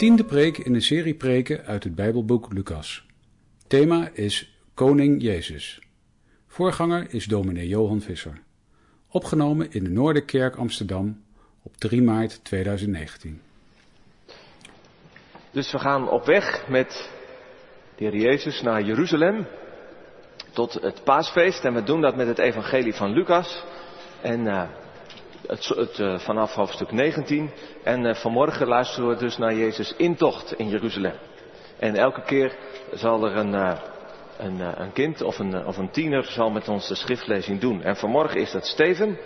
Tiende preek in de serie preken uit het Bijbelboek Lucas. Thema is Koning Jezus. Voorganger is dominee Johan Visser. Opgenomen in de Noorderkerk Amsterdam op 3 maart 2019. Dus we gaan op weg met de Heer Jezus naar Jeruzalem tot het paasfeest en we doen dat met het evangelie van Lucas en uh, het, uh, vanaf hoofdstuk 19 en uh, vanmorgen luisteren we dus naar Jezus intocht in Jeruzalem. En elke keer zal er een, een, een kind of een, of een tiener zal met ons de schriftlezing doen. En vanmorgen is dat Steven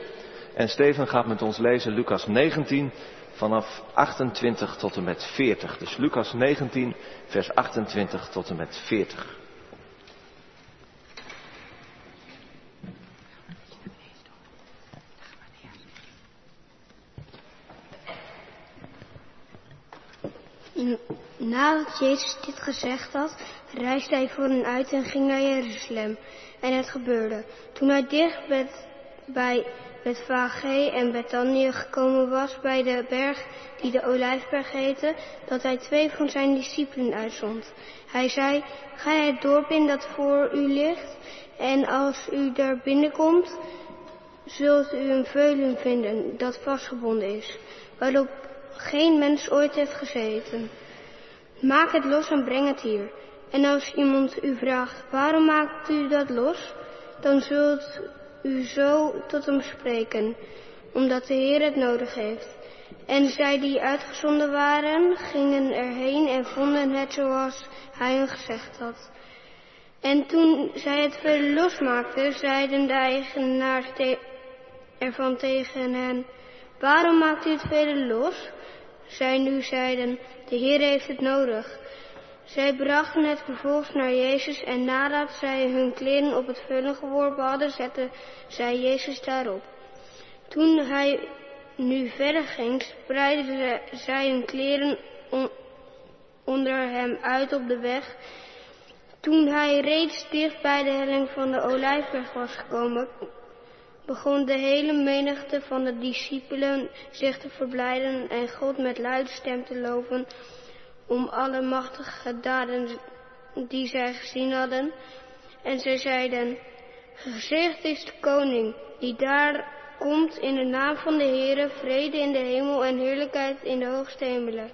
en Steven gaat met ons lezen Lucas 19 vanaf 28 tot en met 40. Dus Lucas 19, vers 28 tot en met 40. Nadat Jezus dit gezegd had, reisde hij voor hen uit en ging naar Jeruzalem. En het gebeurde, toen hij dicht bij Bethfage en Bethanië gekomen was bij de berg die de Olijfberg heette, dat hij twee van zijn discipelen uitzond. Hij zei, ga het dorp in dat voor u ligt, en als u daar binnenkomt, zult u een veulen vinden dat vastgebonden is, waarop geen mens ooit heeft gezeten. Maak het los en breng het hier. En als iemand u vraagt, waarom maakt u dat los? Dan zult u zo tot hem spreken, omdat de Heer het nodig heeft. En zij die uitgezonden waren, gingen erheen en vonden het zoals hij hun gezegd had. En toen zij het veel losmaakten, zeiden de eigenaars ervan tegen hen, waarom maakt u het vele los? Zij nu zeiden, de Heer heeft het nodig. Zij brachten het vervolgens naar Jezus en nadat zij hun kleren op het vullen geworpen hadden, zetten zij Jezus daarop. Toen hij nu verder ging, spreidden zij hun kleren onder hem uit op de weg. Toen hij reeds dicht bij de helling van de Olijfberg was gekomen, begon de hele menigte van de discipelen zich te verblijden en God met luide stem te loven om alle machtige daden die zij gezien hadden. En zij zeiden, gezegd is de koning die daar komt in de naam van de Heere, vrede in de hemel en heerlijkheid in de hoogste hemelen.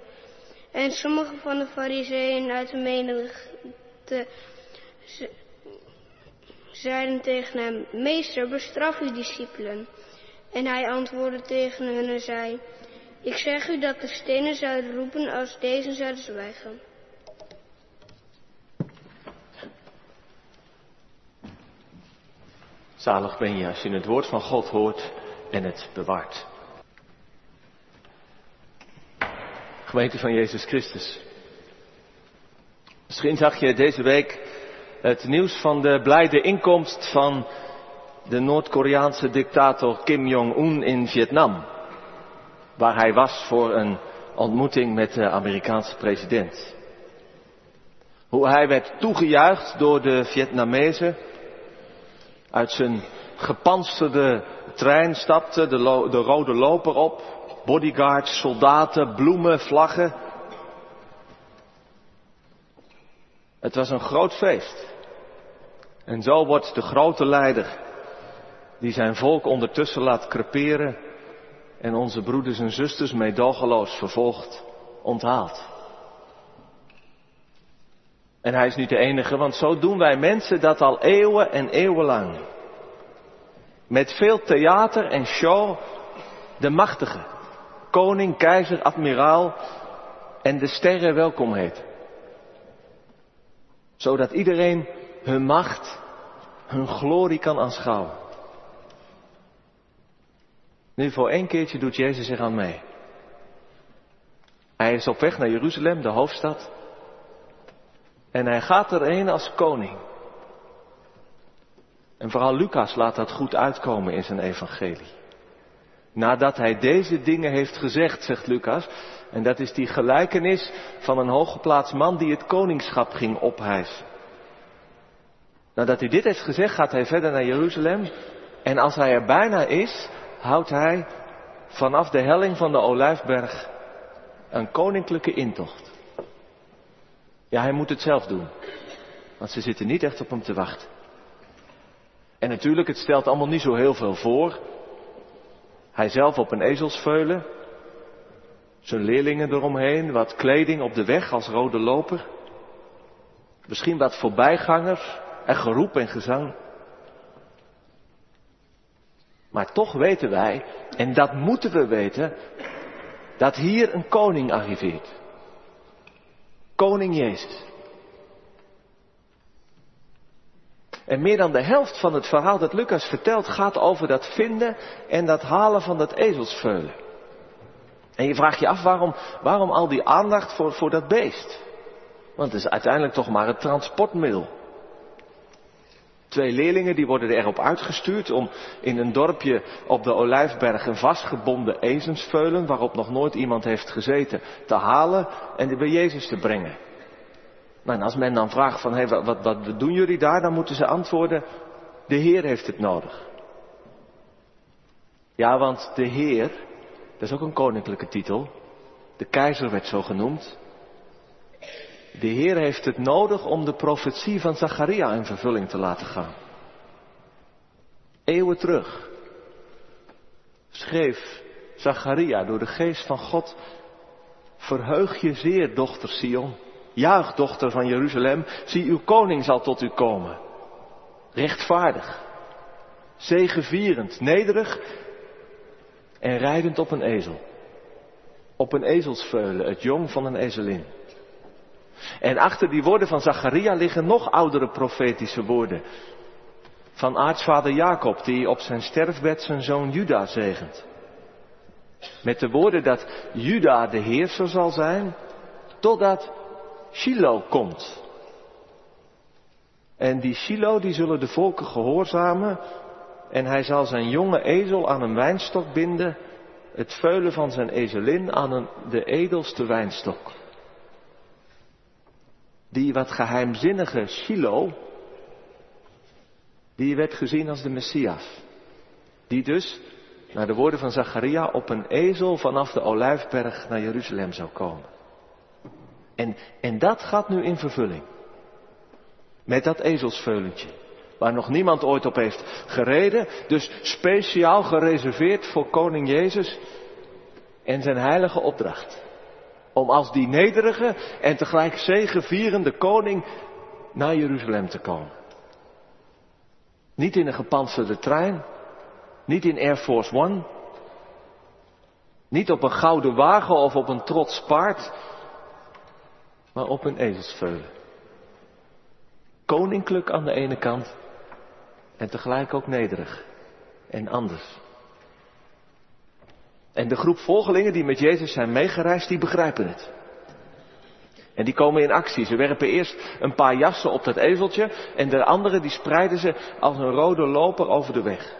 En sommige van de fariseeën uit de menigte zeiden tegen hem, meester, bestraf uw discipelen. En hij antwoordde tegen hen en zei, ik zeg u dat de stenen zouden roepen als deze zouden zwijgen. Zalig ben je als je het woord van God hoort en het bewaart. Gemeente van Jezus Christus. Misschien zag je deze week het nieuws van de blijde inkomst van de Noord-Koreaanse dictator Kim Jong-un in Vietnam waar hij was voor een ontmoeting met de Amerikaanse president. Hoe hij werd toegejuicht door de Vietnamezen, uit zijn gepansterde trein stapte de, de rode loper op, bodyguards, soldaten, bloemen, vlaggen. Het was een groot feest. En zo wordt de grote leider, die zijn volk ondertussen laat creperen, en onze broeders en zusters meedogenloos vervolgd, onthaald. En hij is niet de enige, want zo doen wij mensen dat al eeuwen en eeuwenlang. Met veel theater en show de machtige, koning, keizer, admiraal en de sterren welkom heet. Zodat iedereen hun macht, hun glorie kan aanschouwen. Nu voor één keertje doet Jezus zich aan mee. Hij is op weg naar Jeruzalem, de hoofdstad. En hij gaat erheen als koning. En vooral Lucas laat dat goed uitkomen in zijn evangelie. Nadat hij deze dingen heeft gezegd, zegt Lucas, en dat is die gelijkenis van een hooggeplaatst man die het koningschap ging ophijzen. Nadat hij dit heeft gezegd, gaat hij verder naar Jeruzalem. En als hij er bijna is, houdt hij vanaf de helling van de Olijfberg een koninklijke intocht. Ja, hij moet het zelf doen. Want ze zitten niet echt op hem te wachten. En natuurlijk, het stelt allemaal niet zo heel veel voor. Hij zelf op een ezelsveulen. Zijn leerlingen eromheen, wat kleding op de weg als rode loper. Misschien wat voorbijgangers en geroep en gezang. Maar toch weten wij, en dat moeten we weten, dat hier een koning arriveert. Koning Jezus. En meer dan de helft van het verhaal dat Lucas vertelt gaat over dat vinden en dat halen van dat ezelsveulen. En je vraagt je af waarom, waarom al die aandacht voor, voor dat beest? Want het is uiteindelijk toch maar een transportmiddel. Twee leerlingen die worden erop uitgestuurd om in een dorpje op de Olijfberg een vastgebonden ezensveulen, waarop nog nooit iemand heeft gezeten, te halen en bij Jezus te brengen. Nou, en als men dan vraagt van, wat, wat doen jullie daar? Dan moeten ze antwoorden, de Heer heeft het nodig. Ja, want de Heer, dat is ook een koninklijke titel. De keizer werd zo genoemd. De Heer heeft het nodig om de profetie van Zacharia in vervulling te laten gaan. Eeuwen terug schreef Zacharia door de geest van God, verheug je zeer, dochter Sion. Juich, dochter van Jeruzalem, zie uw koning zal tot u komen. Rechtvaardig, zegevierend, nederig en rijdend op een ezel. Op een ezelsveulen, het jong van een ezelin. En achter die woorden van Zacharia liggen nog oudere profetische woorden. Van aartsvader Jacob, die op zijn sterfbed zijn zoon Juda zegent. Met de woorden dat Juda de heerser zal zijn, totdat Shiloh komt. En die Shiloh, die zullen de volken gehoorzamen. En hij zal zijn jonge ezel aan een wijnstok binden. Het veulen van zijn ezelin aan een, de edelste wijnstok. Die wat geheimzinnige Shiloh, die werd gezien als de Messias. Die dus, naar de woorden van Zacharia, op een ezel vanaf de Olijfberg naar Jeruzalem zou komen. En, en dat gaat nu in vervulling. Met dat ezelsveulentje. Waar nog niemand ooit op heeft gereden. Dus speciaal gereserveerd voor koning Jezus en zijn heilige opdracht. Om als die nederige en tegelijk zegevierende koning naar Jeruzalem te komen. Niet in een gepantserde trein. Niet in Air Force One. Niet op een gouden wagen of op een trots paard maar op een ezelsveulen. Koninklijk aan de ene kant en tegelijk ook nederig en anders. En de groep volgelingen die met Jezus zijn meegereisd, die begrijpen het. En die komen in actie. Ze werpen eerst een paar jassen op dat ezeltje en de andere die spreiden ze als een rode loper over de weg.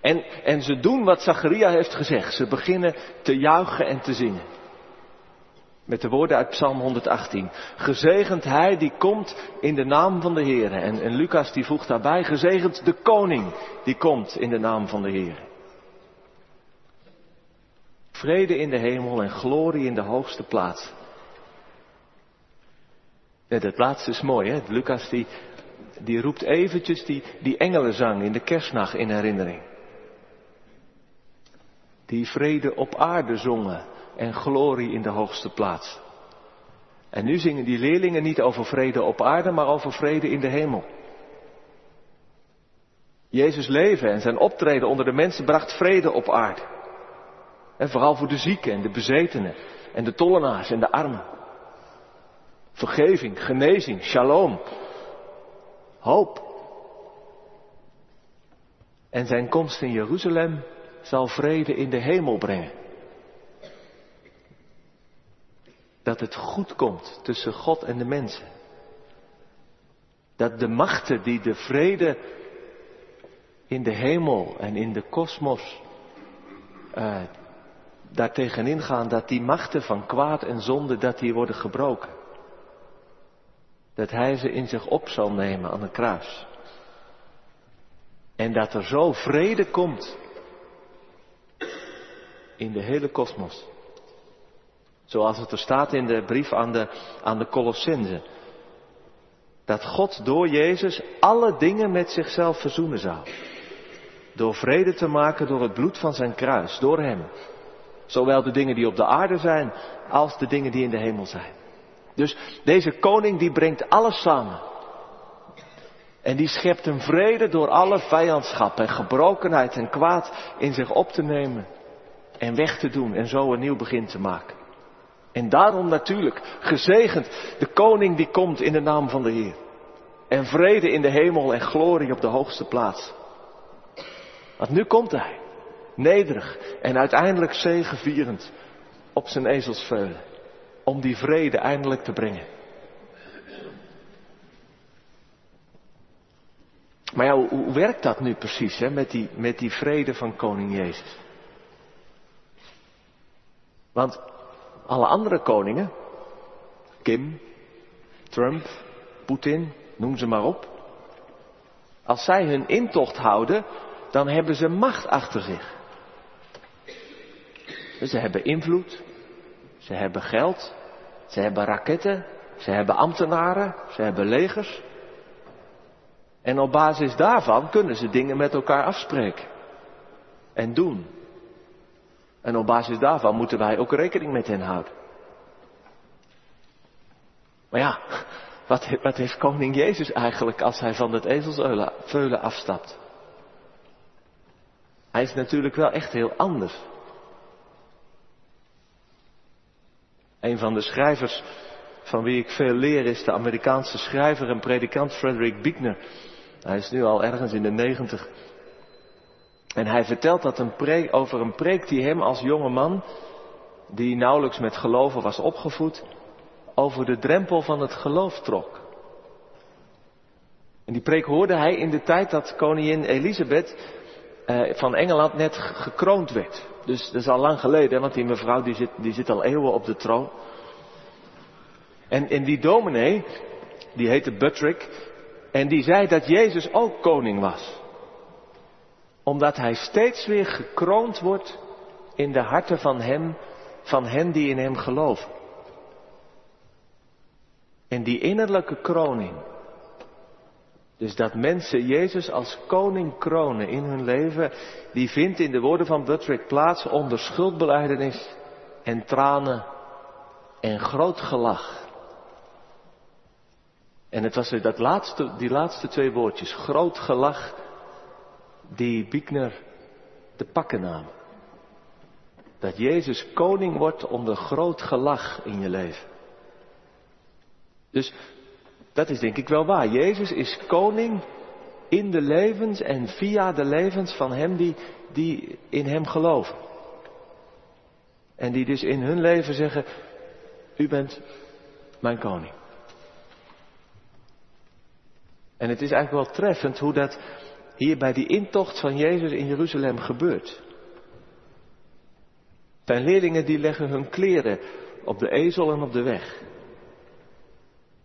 En, en ze doen wat Zacharia heeft gezegd. Ze beginnen te juichen en te zingen. Met de woorden uit Psalm 118. Gezegend hij die komt in de naam van de Heer. En, en Lucas die voegt daarbij, gezegend de koning die komt in de naam van de Heer. Vrede in de hemel en glorie in de hoogste plaats. Ja, dat laatste is mooi, hè? Lucas die, die roept eventjes die, die engelenzang in de kerstnacht in herinnering. Die vrede op aarde zongen en glorie in de hoogste plaats. En nu zingen die leerlingen niet over vrede op aarde, maar over vrede in de hemel. Jezus leven en zijn optreden onder de mensen bracht vrede op aarde. En vooral voor de zieken en de bezetenen en de tollenaars en de armen. Vergeving, genezing, shalom, hoop. En zijn komst in Jeruzalem zal vrede in de hemel brengen. dat het goed komt tussen God en de mensen. Dat de machten die de vrede in de hemel en in de kosmos uh, daar tegenin gaan, dat die machten van kwaad en zonde, dat die worden gebroken. Dat hij ze in zich op zal nemen aan een kruis. En dat er zo vrede komt in de hele kosmos. Zoals het er staat in de brief aan de, aan de Colossense. Dat God door Jezus alle dingen met zichzelf verzoenen zou. Door vrede te maken door het bloed van zijn kruis, door Hem. Zowel de dingen die op de aarde zijn, als de dingen die in de hemel zijn. Dus deze koning die brengt alles samen. En die schept een vrede door alle vijandschap en gebrokenheid en kwaad in zich op te nemen en weg te doen en zo een nieuw begin te maken. En daarom natuurlijk gezegend de koning die komt in de naam van de Heer. En vrede in de hemel en glorie op de hoogste plaats. Want nu komt hij, nederig en uiteindelijk zegevierend op zijn ezelsveulen, om die vrede eindelijk te brengen. Maar ja, hoe, werkt dat nu precies hè, met, die, met die vrede van koning Jezus? Want alle andere koningen, Kim, Trump, Poetin, noem ze maar op. Als zij hun intocht houden, dan hebben ze macht achter zich. Ze hebben invloed, ze hebben geld, ze hebben raketten, ze hebben ambtenaren, ze hebben legers. En op basis daarvan kunnen ze dingen met elkaar afspreken en doen. En op basis daarvan moeten wij ook rekening met hen houden. Maar ja, wat, wat heeft koning Jezus eigenlijk als hij van het ezelsveulen afstapt? Hij is natuurlijk wel echt heel anders. Een van de schrijvers van wie ik veel leer is de Amerikaanse schrijver en predikant Frederick Buechner. Hij is nu al ergens in de negentig. En hij vertelt dat een preek, over een preek die hem als jonge man, die nauwelijks met geloven was opgevoed, over de drempel van het geloof trok. En die preek hoorde hij in de tijd dat koningin Elisabeth eh, van Engeland net gekroond werd. Dus dat is al lang geleden, want die mevrouw die zit, die zit al eeuwen op de troon. En, en die dominee, die heette Buttrick, en die zei dat Jezus ook koning was. Omdat hij steeds weer gekroond wordt in de harten van hem, van hen die in hem geloven. En die innerlijke kroning, dus dat mensen Jezus als koning kronen in hun leven, die vindt in de woorden van Buttrick plaats onder schuldbeleidenis en tranen en groot gelach. En het was dat laatste, die laatste twee woordjes, groot gelach, die Biekner te pakken nam. Dat Jezus koning wordt onder groot gelach in je leven. Dus dat is denk ik wel waar. Jezus is koning in de levens en via de levens van hem die, die in hem geloven. En die dus in hun leven zeggen, u bent mijn koning. En het is eigenlijk wel treffend hoe dat hier bij die intocht van Jezus in Jeruzalem gebeurt. Zijn leerlingen die leggen hun kleren op de ezel en op de weg.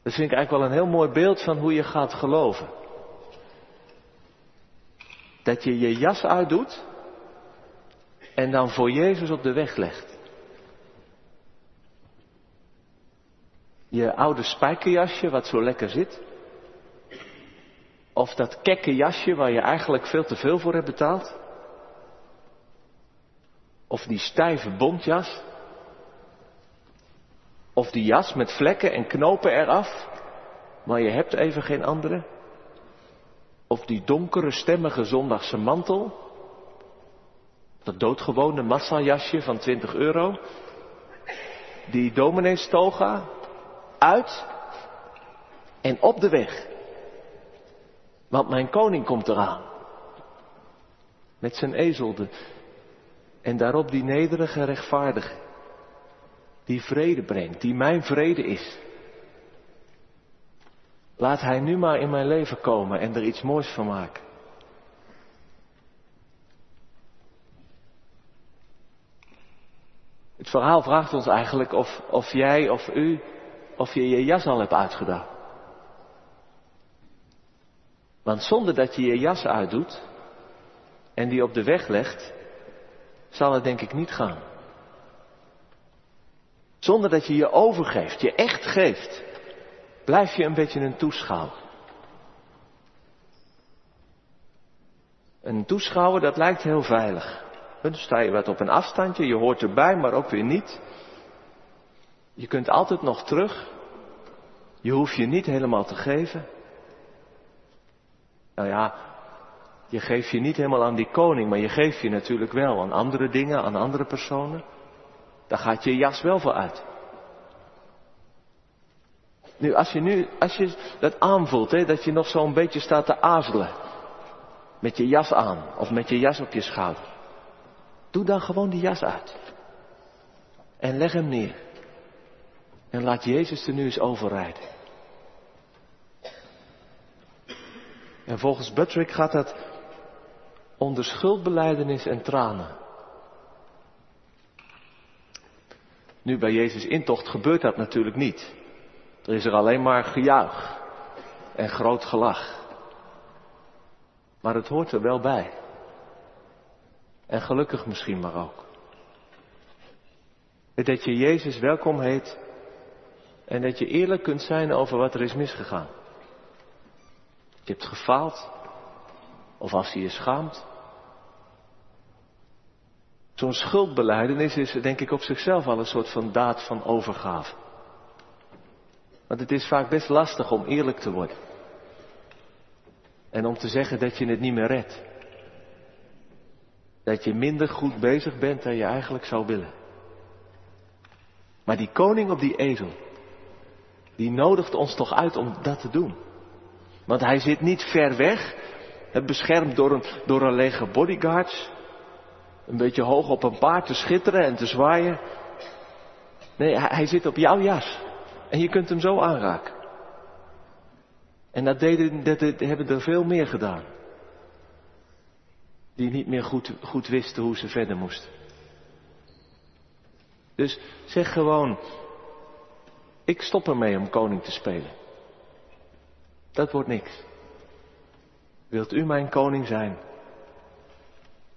Dat vind ik eigenlijk wel een heel mooi beeld van hoe je gaat geloven. Dat je je jas uitdoet en dan voor Jezus op de weg legt. Je oude spijkerjasje wat zo lekker zit. Of dat kekke jasje waar je eigenlijk veel te veel voor hebt betaald. Of die stijve bontjas. Of die jas met vlekken en knopen eraf, maar je hebt even geen andere. Of die donkere stemmige zondagse mantel. Dat doodgewone massajasje van 20 euro. Die domineestoga. Uit en op de weg. Want mijn koning komt eraan. Met zijn ezelde. En daarop die nederige rechtvaardige die vrede brengt, die mijn vrede is. Laat Hij nu maar in mijn leven komen en er iets moois van maken. Het verhaal vraagt ons eigenlijk of, of jij of u, of je je jas al hebt uitgedaan. Want zonder dat je je jas uitdoet en die op de weg legt, zal het denk ik niet gaan. Zonder dat je je overgeeft, je echt geeft, blijf je een beetje een toeschouwer. Een toeschouwer, dat lijkt heel veilig. Dan sta je wat op een afstandje, je hoort erbij, maar ook weer niet. Je kunt altijd nog terug. Je hoeft je niet helemaal te geven. Nou ja, je geeft je niet helemaal aan die koning, maar je geeft je natuurlijk wel aan andere dingen, aan andere personen. Daar gaat je jas wel voor uit. Nu, als je nu, als je dat aanvoelt, hè, dat je nog zo'n beetje staat te aarzelen. Met je jas aan, of met je jas op je schouder. Doe dan gewoon die jas uit. En leg hem neer. En laat Jezus er nu eens overrijden. En volgens Buttrick gaat dat onder schuldbeleidenis en tranen. Nu bij Jezus intocht gebeurt dat natuurlijk niet. Er is er alleen maar gejuich en groot gelach. Maar het hoort er wel bij. En gelukkig misschien maar ook. Dat je Jezus welkom heet en dat je eerlijk kunt zijn over wat er is misgegaan. Je hebt gefaald, of als je je schaamt. Zo'n schuldbeleidenis is denk ik op zichzelf al een soort van daad van overgave. Want het is vaak best lastig om eerlijk te worden. En om te zeggen dat je het niet meer redt. Dat je minder goed bezig bent dan je eigenlijk zou willen. Maar die koning op die ezel, die nodigt ons toch uit om dat te doen. Want hij zit niet ver weg, beschermd door een, door een leger bodyguards. Een beetje hoog op een paard te schitteren en te zwaaien. Nee, hij, zit op jouw jas. En je kunt hem zo aanraken. En dat, deden, dat hebben er veel meer gedaan. Die niet meer goed, goed wisten hoe ze verder moesten. Dus zeg gewoon, ik stop ermee om koning te spelen. Dat wordt niks. Wilt u mijn koning zijn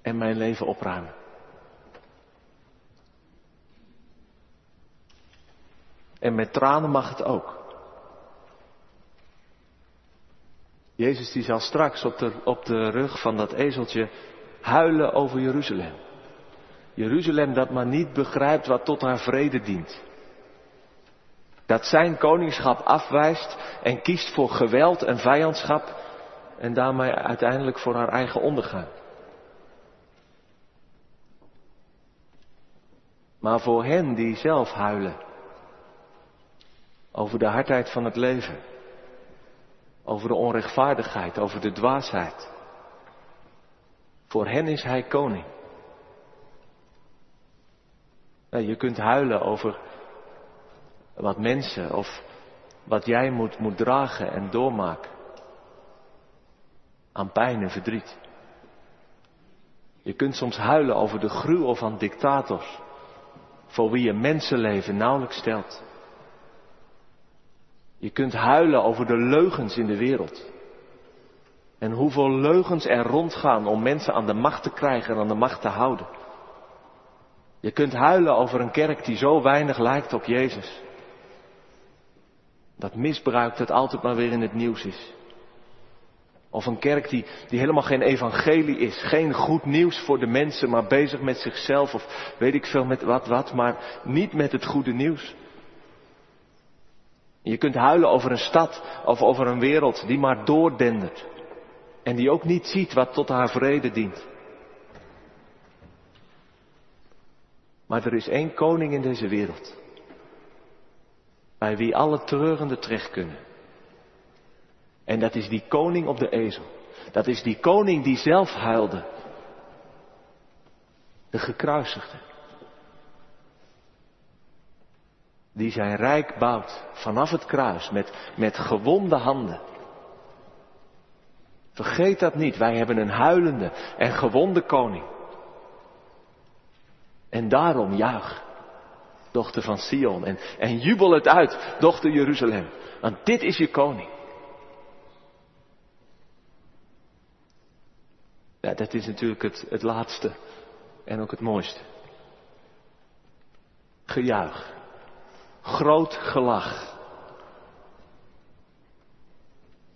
en mijn leven opruimen? En met tranen mag het ook. Jezus die zal straks op de, op de rug van dat ezeltje huilen over Jeruzalem. Jeruzalem dat maar niet begrijpt wat tot haar vrede dient. Dat zijn koningschap afwijst en kiest voor geweld en vijandschap en daarmee uiteindelijk voor haar eigen ondergang. Maar voor hen die zelf huilen over de hardheid van het leven, over de onrechtvaardigheid, over de dwaasheid, voor hen is hij koning. je kunt huilen over wat mensen of wat jij moet, moet dragen en doormaken. Aan pijn en verdriet. Je kunt soms huilen over de gruwel van dictators, voor wie je mensenleven nauwelijks stelt. Je kunt huilen over de leugens in de wereld. En hoeveel leugens er rondgaan om mensen aan de macht te krijgen en aan de macht te houden. Je kunt huilen over een kerk die zo weinig lijkt op Jezus. Dat misbruik dat altijd maar weer in het nieuws is. Of een kerk die, die helemaal geen evangelie is. Geen goed nieuws voor de mensen, maar bezig met zichzelf. Of weet ik veel met wat wat, maar niet met het goede nieuws. Je kunt huilen over een stad of over een wereld die maar doordendert. En die ook niet ziet wat tot haar vrede dient. Maar er is één koning in deze wereld. Bij wie alle treurenden terecht kunnen. En dat is die koning op de ezel. Dat is die koning die zelf huilde. De gekruisigde. Die zijn rijk bouwt vanaf het kruis met, met gewonde handen. Vergeet dat niet, wij hebben een huilende en gewonde koning. En daarom juich, dochter van Sion, en, en jubel het uit, dochter Jeruzalem. Want dit is je koning. Ja, dat is natuurlijk het, het laatste en ook het mooiste. Gejuich groot gelach.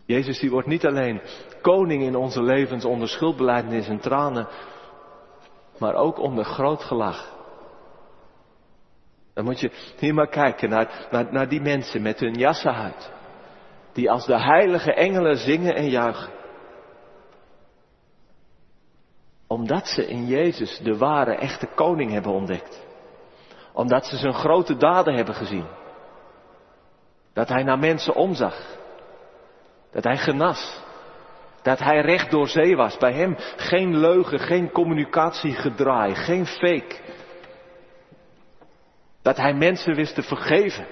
Jezus die wordt niet alleen koning in onze levens onder schuldbeleidnis en tranen, maar ook onder groot gelach. Dan moet je hier maar kijken naar, naar, naar die mensen met hun jassenhuid. Die als de heilige engelen zingen en juichen. Omdat ze in Jezus de ware, echte koning hebben ontdekt. Omdat ze zijn grote daden hebben gezien. Dat hij naar mensen omzag. Dat hij genas. Dat hij recht door zee was. Bij hem geen leugen, geen communicatiegedraai, geen fake. Dat hij mensen wist te vergeven.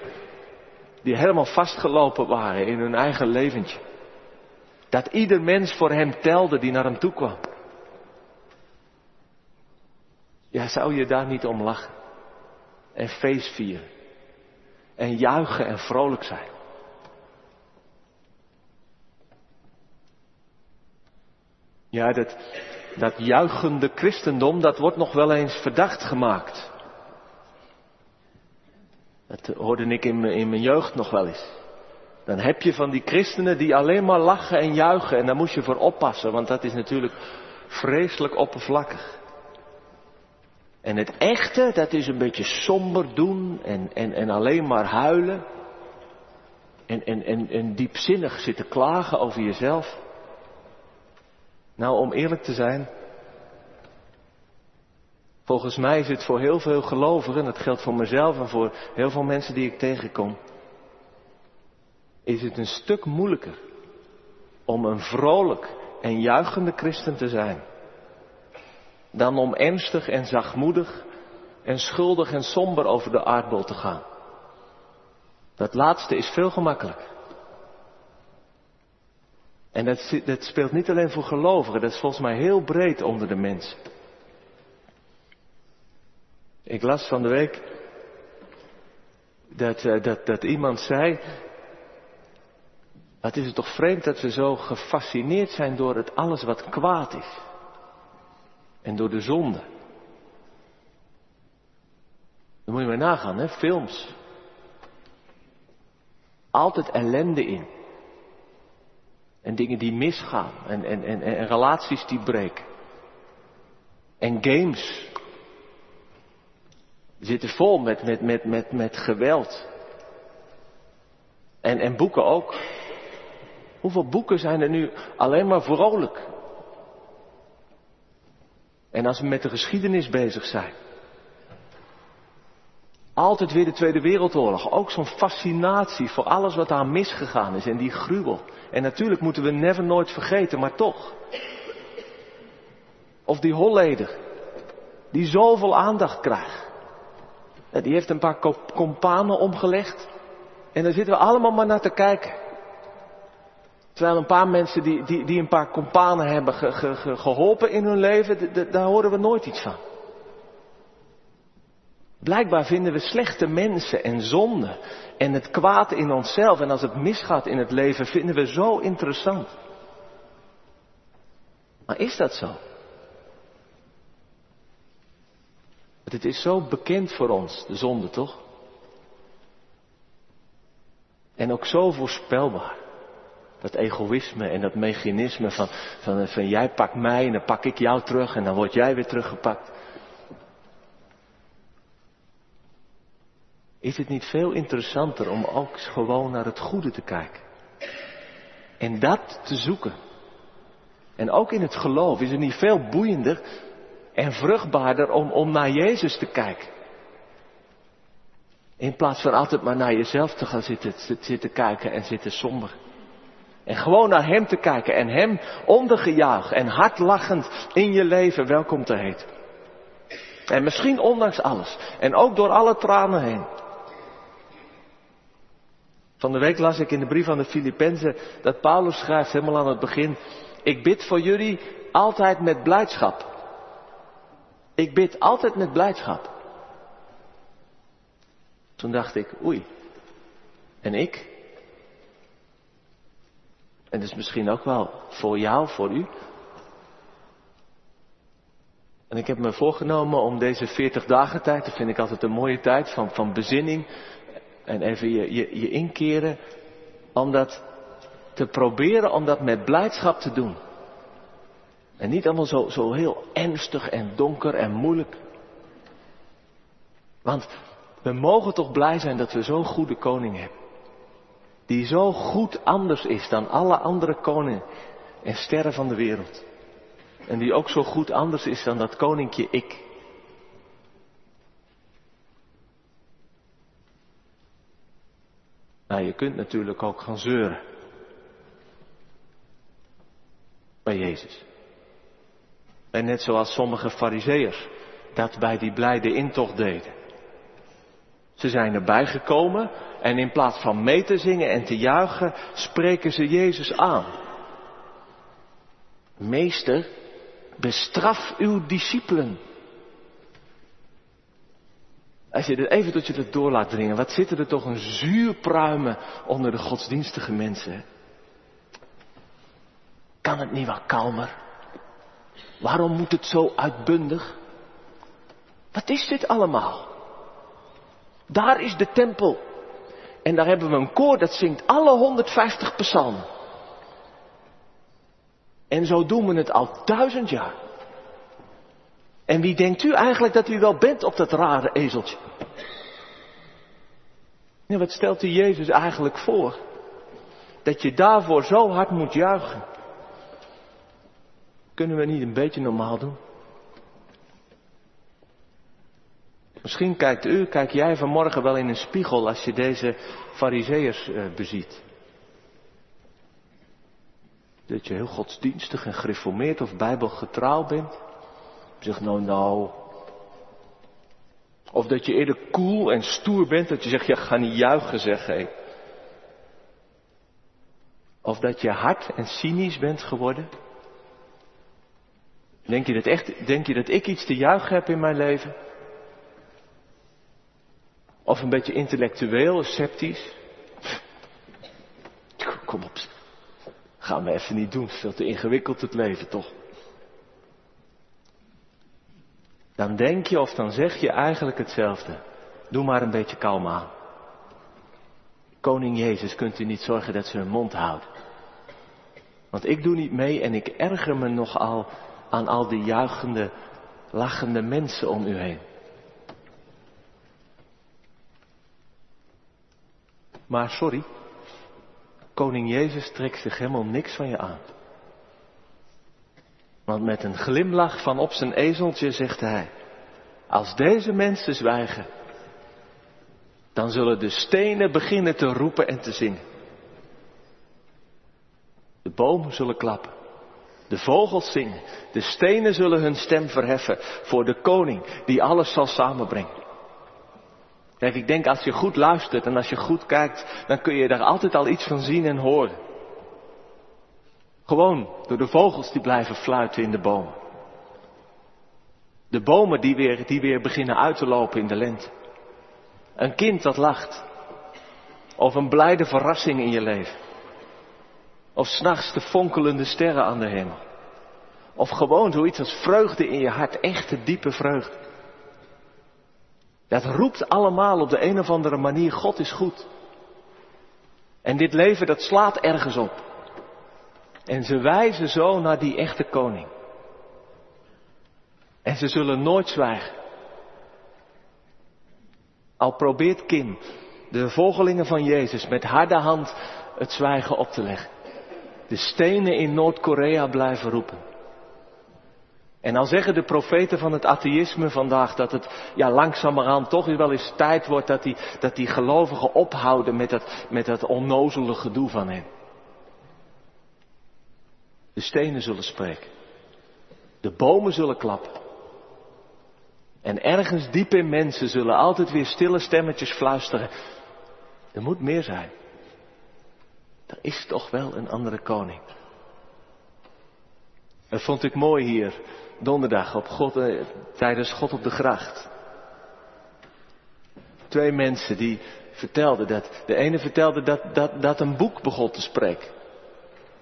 Die helemaal vastgelopen waren in hun eigen leventje. Dat ieder mens voor hem telde die naar hem toe kwam. Ja, zou je daar niet om lachen? En feest vieren. En juichen en vrolijk zijn. Ja, dat, dat juichende christendom, dat wordt nog wel eens verdacht gemaakt. Dat hoorde ik in mijn, in mijn jeugd nog wel eens. Dan heb je van die christenen die alleen maar lachen en juichen en daar moet je voor oppassen, want dat is natuurlijk vreselijk oppervlakkig. En het echte, dat is een beetje somber doen en, en, en alleen maar huilen. En, en, en, en diepzinnig zitten klagen over jezelf. Nou, om eerlijk te zijn, volgens mij is het voor heel veel gelovigen, en dat geldt voor mezelf en voor heel veel mensen die ik tegenkom, is het een stuk moeilijker om een vrolijk en juichende christen te zijn, dan om ernstig en zachtmoedig en schuldig en somber over de aardbol te gaan. Dat laatste is veel gemakkelijker. En dat, dat, speelt niet alleen voor gelovigen, dat is volgens mij heel breed onder de mensen. Ik las van de week dat, uh, dat, dat iemand zei, wat is het toch vreemd dat we zo gefascineerd zijn door het alles wat kwaad is. En door de zonde. Dan moet je maar nagaan, hè, films. Altijd ellende in. En dingen die misgaan. En, en, en, en relaties die breken. En games. Zitten vol met, met, met, met, met geweld. En, en boeken ook. Hoeveel boeken zijn er nu alleen maar vrolijk? En als we met de geschiedenis bezig zijn. Altijd weer de Tweede Wereldoorlog. Ook zo'n fascinatie voor alles wat daar misgegaan is en die gruwel. En natuurlijk moeten we never nooit vergeten, maar toch. Of die Holleder, die zoveel aandacht krijgt. Die heeft een paar kompanen omgelegd. En daar zitten we allemaal maar naar te kijken. Terwijl een paar mensen die, die, die een paar kompanen hebben ge, ge, geholpen in hun leven, daar horen we nooit iets van. Blijkbaar vinden we slechte mensen en zonde en het kwaad in onszelf en als het misgaat in het leven vinden we zo interessant. Maar is dat zo? het is zo bekend voor ons, de zonde toch? En ook zo voorspelbaar. Dat egoïsme en dat mechanisme van, van, van jij pakt mij en dan pak ik jou terug en dan word jij weer teruggepakt. Is het niet veel interessanter om ook gewoon naar het goede te kijken? En dat te zoeken. En ook in het geloof is het niet veel boeiender en vruchtbaarder om, om naar Jezus te kijken. In plaats van altijd maar naar jezelf te gaan zitten, zitten kijken en zitten somber. En gewoon naar Hem te kijken en Hem ondergejaagd en hardlachend in je leven welkom te heten. En misschien ondanks alles. En ook door alle tranen heen. Van de week las ik in de brief aan de Filippenzen dat Paulus schrijft helemaal aan het begin. Ik bid voor jullie altijd met blijdschap. Ik bid altijd met blijdschap. Toen dacht ik, oei. En ik? En dus misschien ook wel voor jou, voor u. En ik heb me voorgenomen om deze 40 dagen tijd, dat vind ik altijd een mooie tijd van, van bezinning, En even je, je, je inkeren om dat te proberen, om dat met blijdschap te doen. En niet allemaal zo, zo heel ernstig en donker en moeilijk. Want we mogen toch blij zijn dat we zo'n goede koning hebben. Die zo goed anders is dan alle andere koningen en sterren van de wereld. En die ook zo goed anders is dan dat koninkje ik. Nou, je kunt natuurlijk ook gaan zeuren. Bij Jezus. En net zoals sommige fariseërs dat bij die blijde intocht deden. Ze zijn erbij gekomen en in plaats van mee te zingen en te juichen, spreken ze Jezus aan. Meester, bestraf uw discipelen. Als je dit even tot je het door laat dringen, wat zitten er toch een zuurpruimen onder de godsdienstige mensen. Kan het niet wat kalmer? Waarom moet het zo uitbundig? Wat is dit allemaal? Daar is de tempel. En daar hebben we een koor dat zingt alle 150 psalmen. En zo doen we het al duizend jaar. En wie denkt u eigenlijk dat u wel bent op dat rare ezeltje? Ja, wat stelt u Jezus eigenlijk voor? Dat je daarvoor zo hard moet juichen. Kunnen we niet een beetje normaal doen? Misschien kijkt u, kijk jij vanmorgen wel in een spiegel als je deze fariseërs uh, beziet. Dat je heel godsdienstig en gereformeerd of bijbelgetrouw bent. Zeg nou nou. Of dat je eerder cool en stoer bent, dat je zegt, ja ga niet juichen zeg. Of dat je hard en cynisch bent geworden. Denk je dat echt, denk je dat ik iets te juichen heb in mijn leven? Of een beetje intellectueel, sceptisch? Kom op. Gaan we even niet doen. Veel te ingewikkeld het leven toch? Dan denk je of dan zeg je eigenlijk hetzelfde. Doe maar een beetje kalm aan. Koning Jezus, kunt u niet zorgen dat ze hun mond houden? Want ik doe niet mee en ik erger me nogal aan al die juichende, lachende mensen om u heen. Maar sorry, koning Jezus trekt zich helemaal niks van je aan. Want met een glimlach van op zijn ezeltje zegt hij, als deze mensen zwijgen, dan zullen de stenen beginnen te roepen en te zingen. De bomen zullen klappen, de vogels zingen, de stenen zullen hun stem verheffen voor de koning die alles zal samenbrengen. Kijk, ik denk als je goed luistert en als je goed kijkt, dan kun je daar altijd al iets van zien en horen. Gewoon door de vogels die blijven fluiten in de bomen. De bomen die weer, die weer beginnen uit te lopen in de lente. Een kind dat lacht. Of een blijde verrassing in je leven. Of s'nachts de fonkelende sterren aan de hemel. Of gewoon zoiets als vreugde in je hart, echte diepe vreugde. Dat roept allemaal op de een of andere manier, God is goed. En dit leven dat slaat ergens op. En ze wijzen zo naar die echte koning. En ze zullen nooit zwijgen. Al probeert Kim, de volgelingen van Jezus, met harde hand het zwijgen op te leggen. De stenen in Noord-Korea blijven roepen. En al zeggen de profeten van het atheïsme vandaag dat het ja, langzamerhand toch weer wel eens tijd wordt dat die, dat die gelovigen ophouden met dat, met dat onnozele gedoe van hen. De stenen zullen spreken. De bomen zullen klappen. En ergens diep in mensen zullen altijd weer stille stemmetjes fluisteren. Er moet meer zijn. Er is toch wel een andere koning. Dat vond ik mooi hier donderdag op God, eh, tijdens God op de gracht. Twee mensen die vertelden dat. De ene vertelde dat, dat, dat een boek begon te spreken.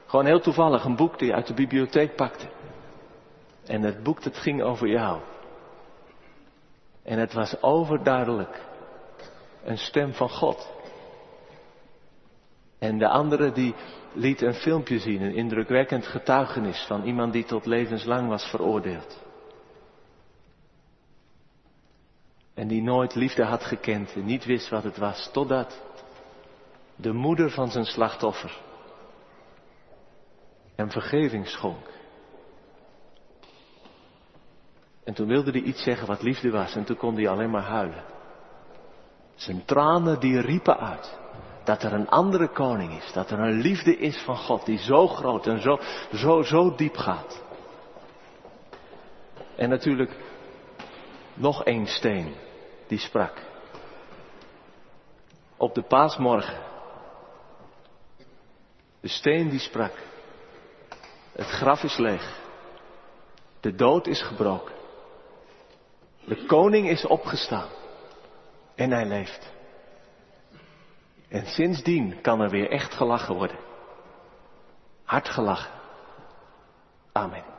Gewoon heel toevallig een boek die je uit de bibliotheek pakte. En het boek dat ging over jou. En het was overduidelijk een stem van God. En de andere die liet een filmpje zien, een indrukwekkend getuigenis van iemand die tot levenslang was veroordeeld. En die nooit liefde had gekend en niet wist wat het was, totdat de moeder van zijn slachtoffer hem vergeving schonk. En toen wilde hij iets zeggen wat liefde was en toen kon hij alleen maar huilen. Zijn tranen die riepen uit dat er een andere koning is, dat er een liefde is van God die zo groot en zo, zo, zo diep gaat. En natuurlijk nog één steen die sprak. Op de paasmorgen. De steen die sprak. Het graf is leeg. De dood is gebroken. De koning is opgestaan. En hij leeft. En sindsdien kan er weer echt gelachen worden. Hard gelachen. Amen.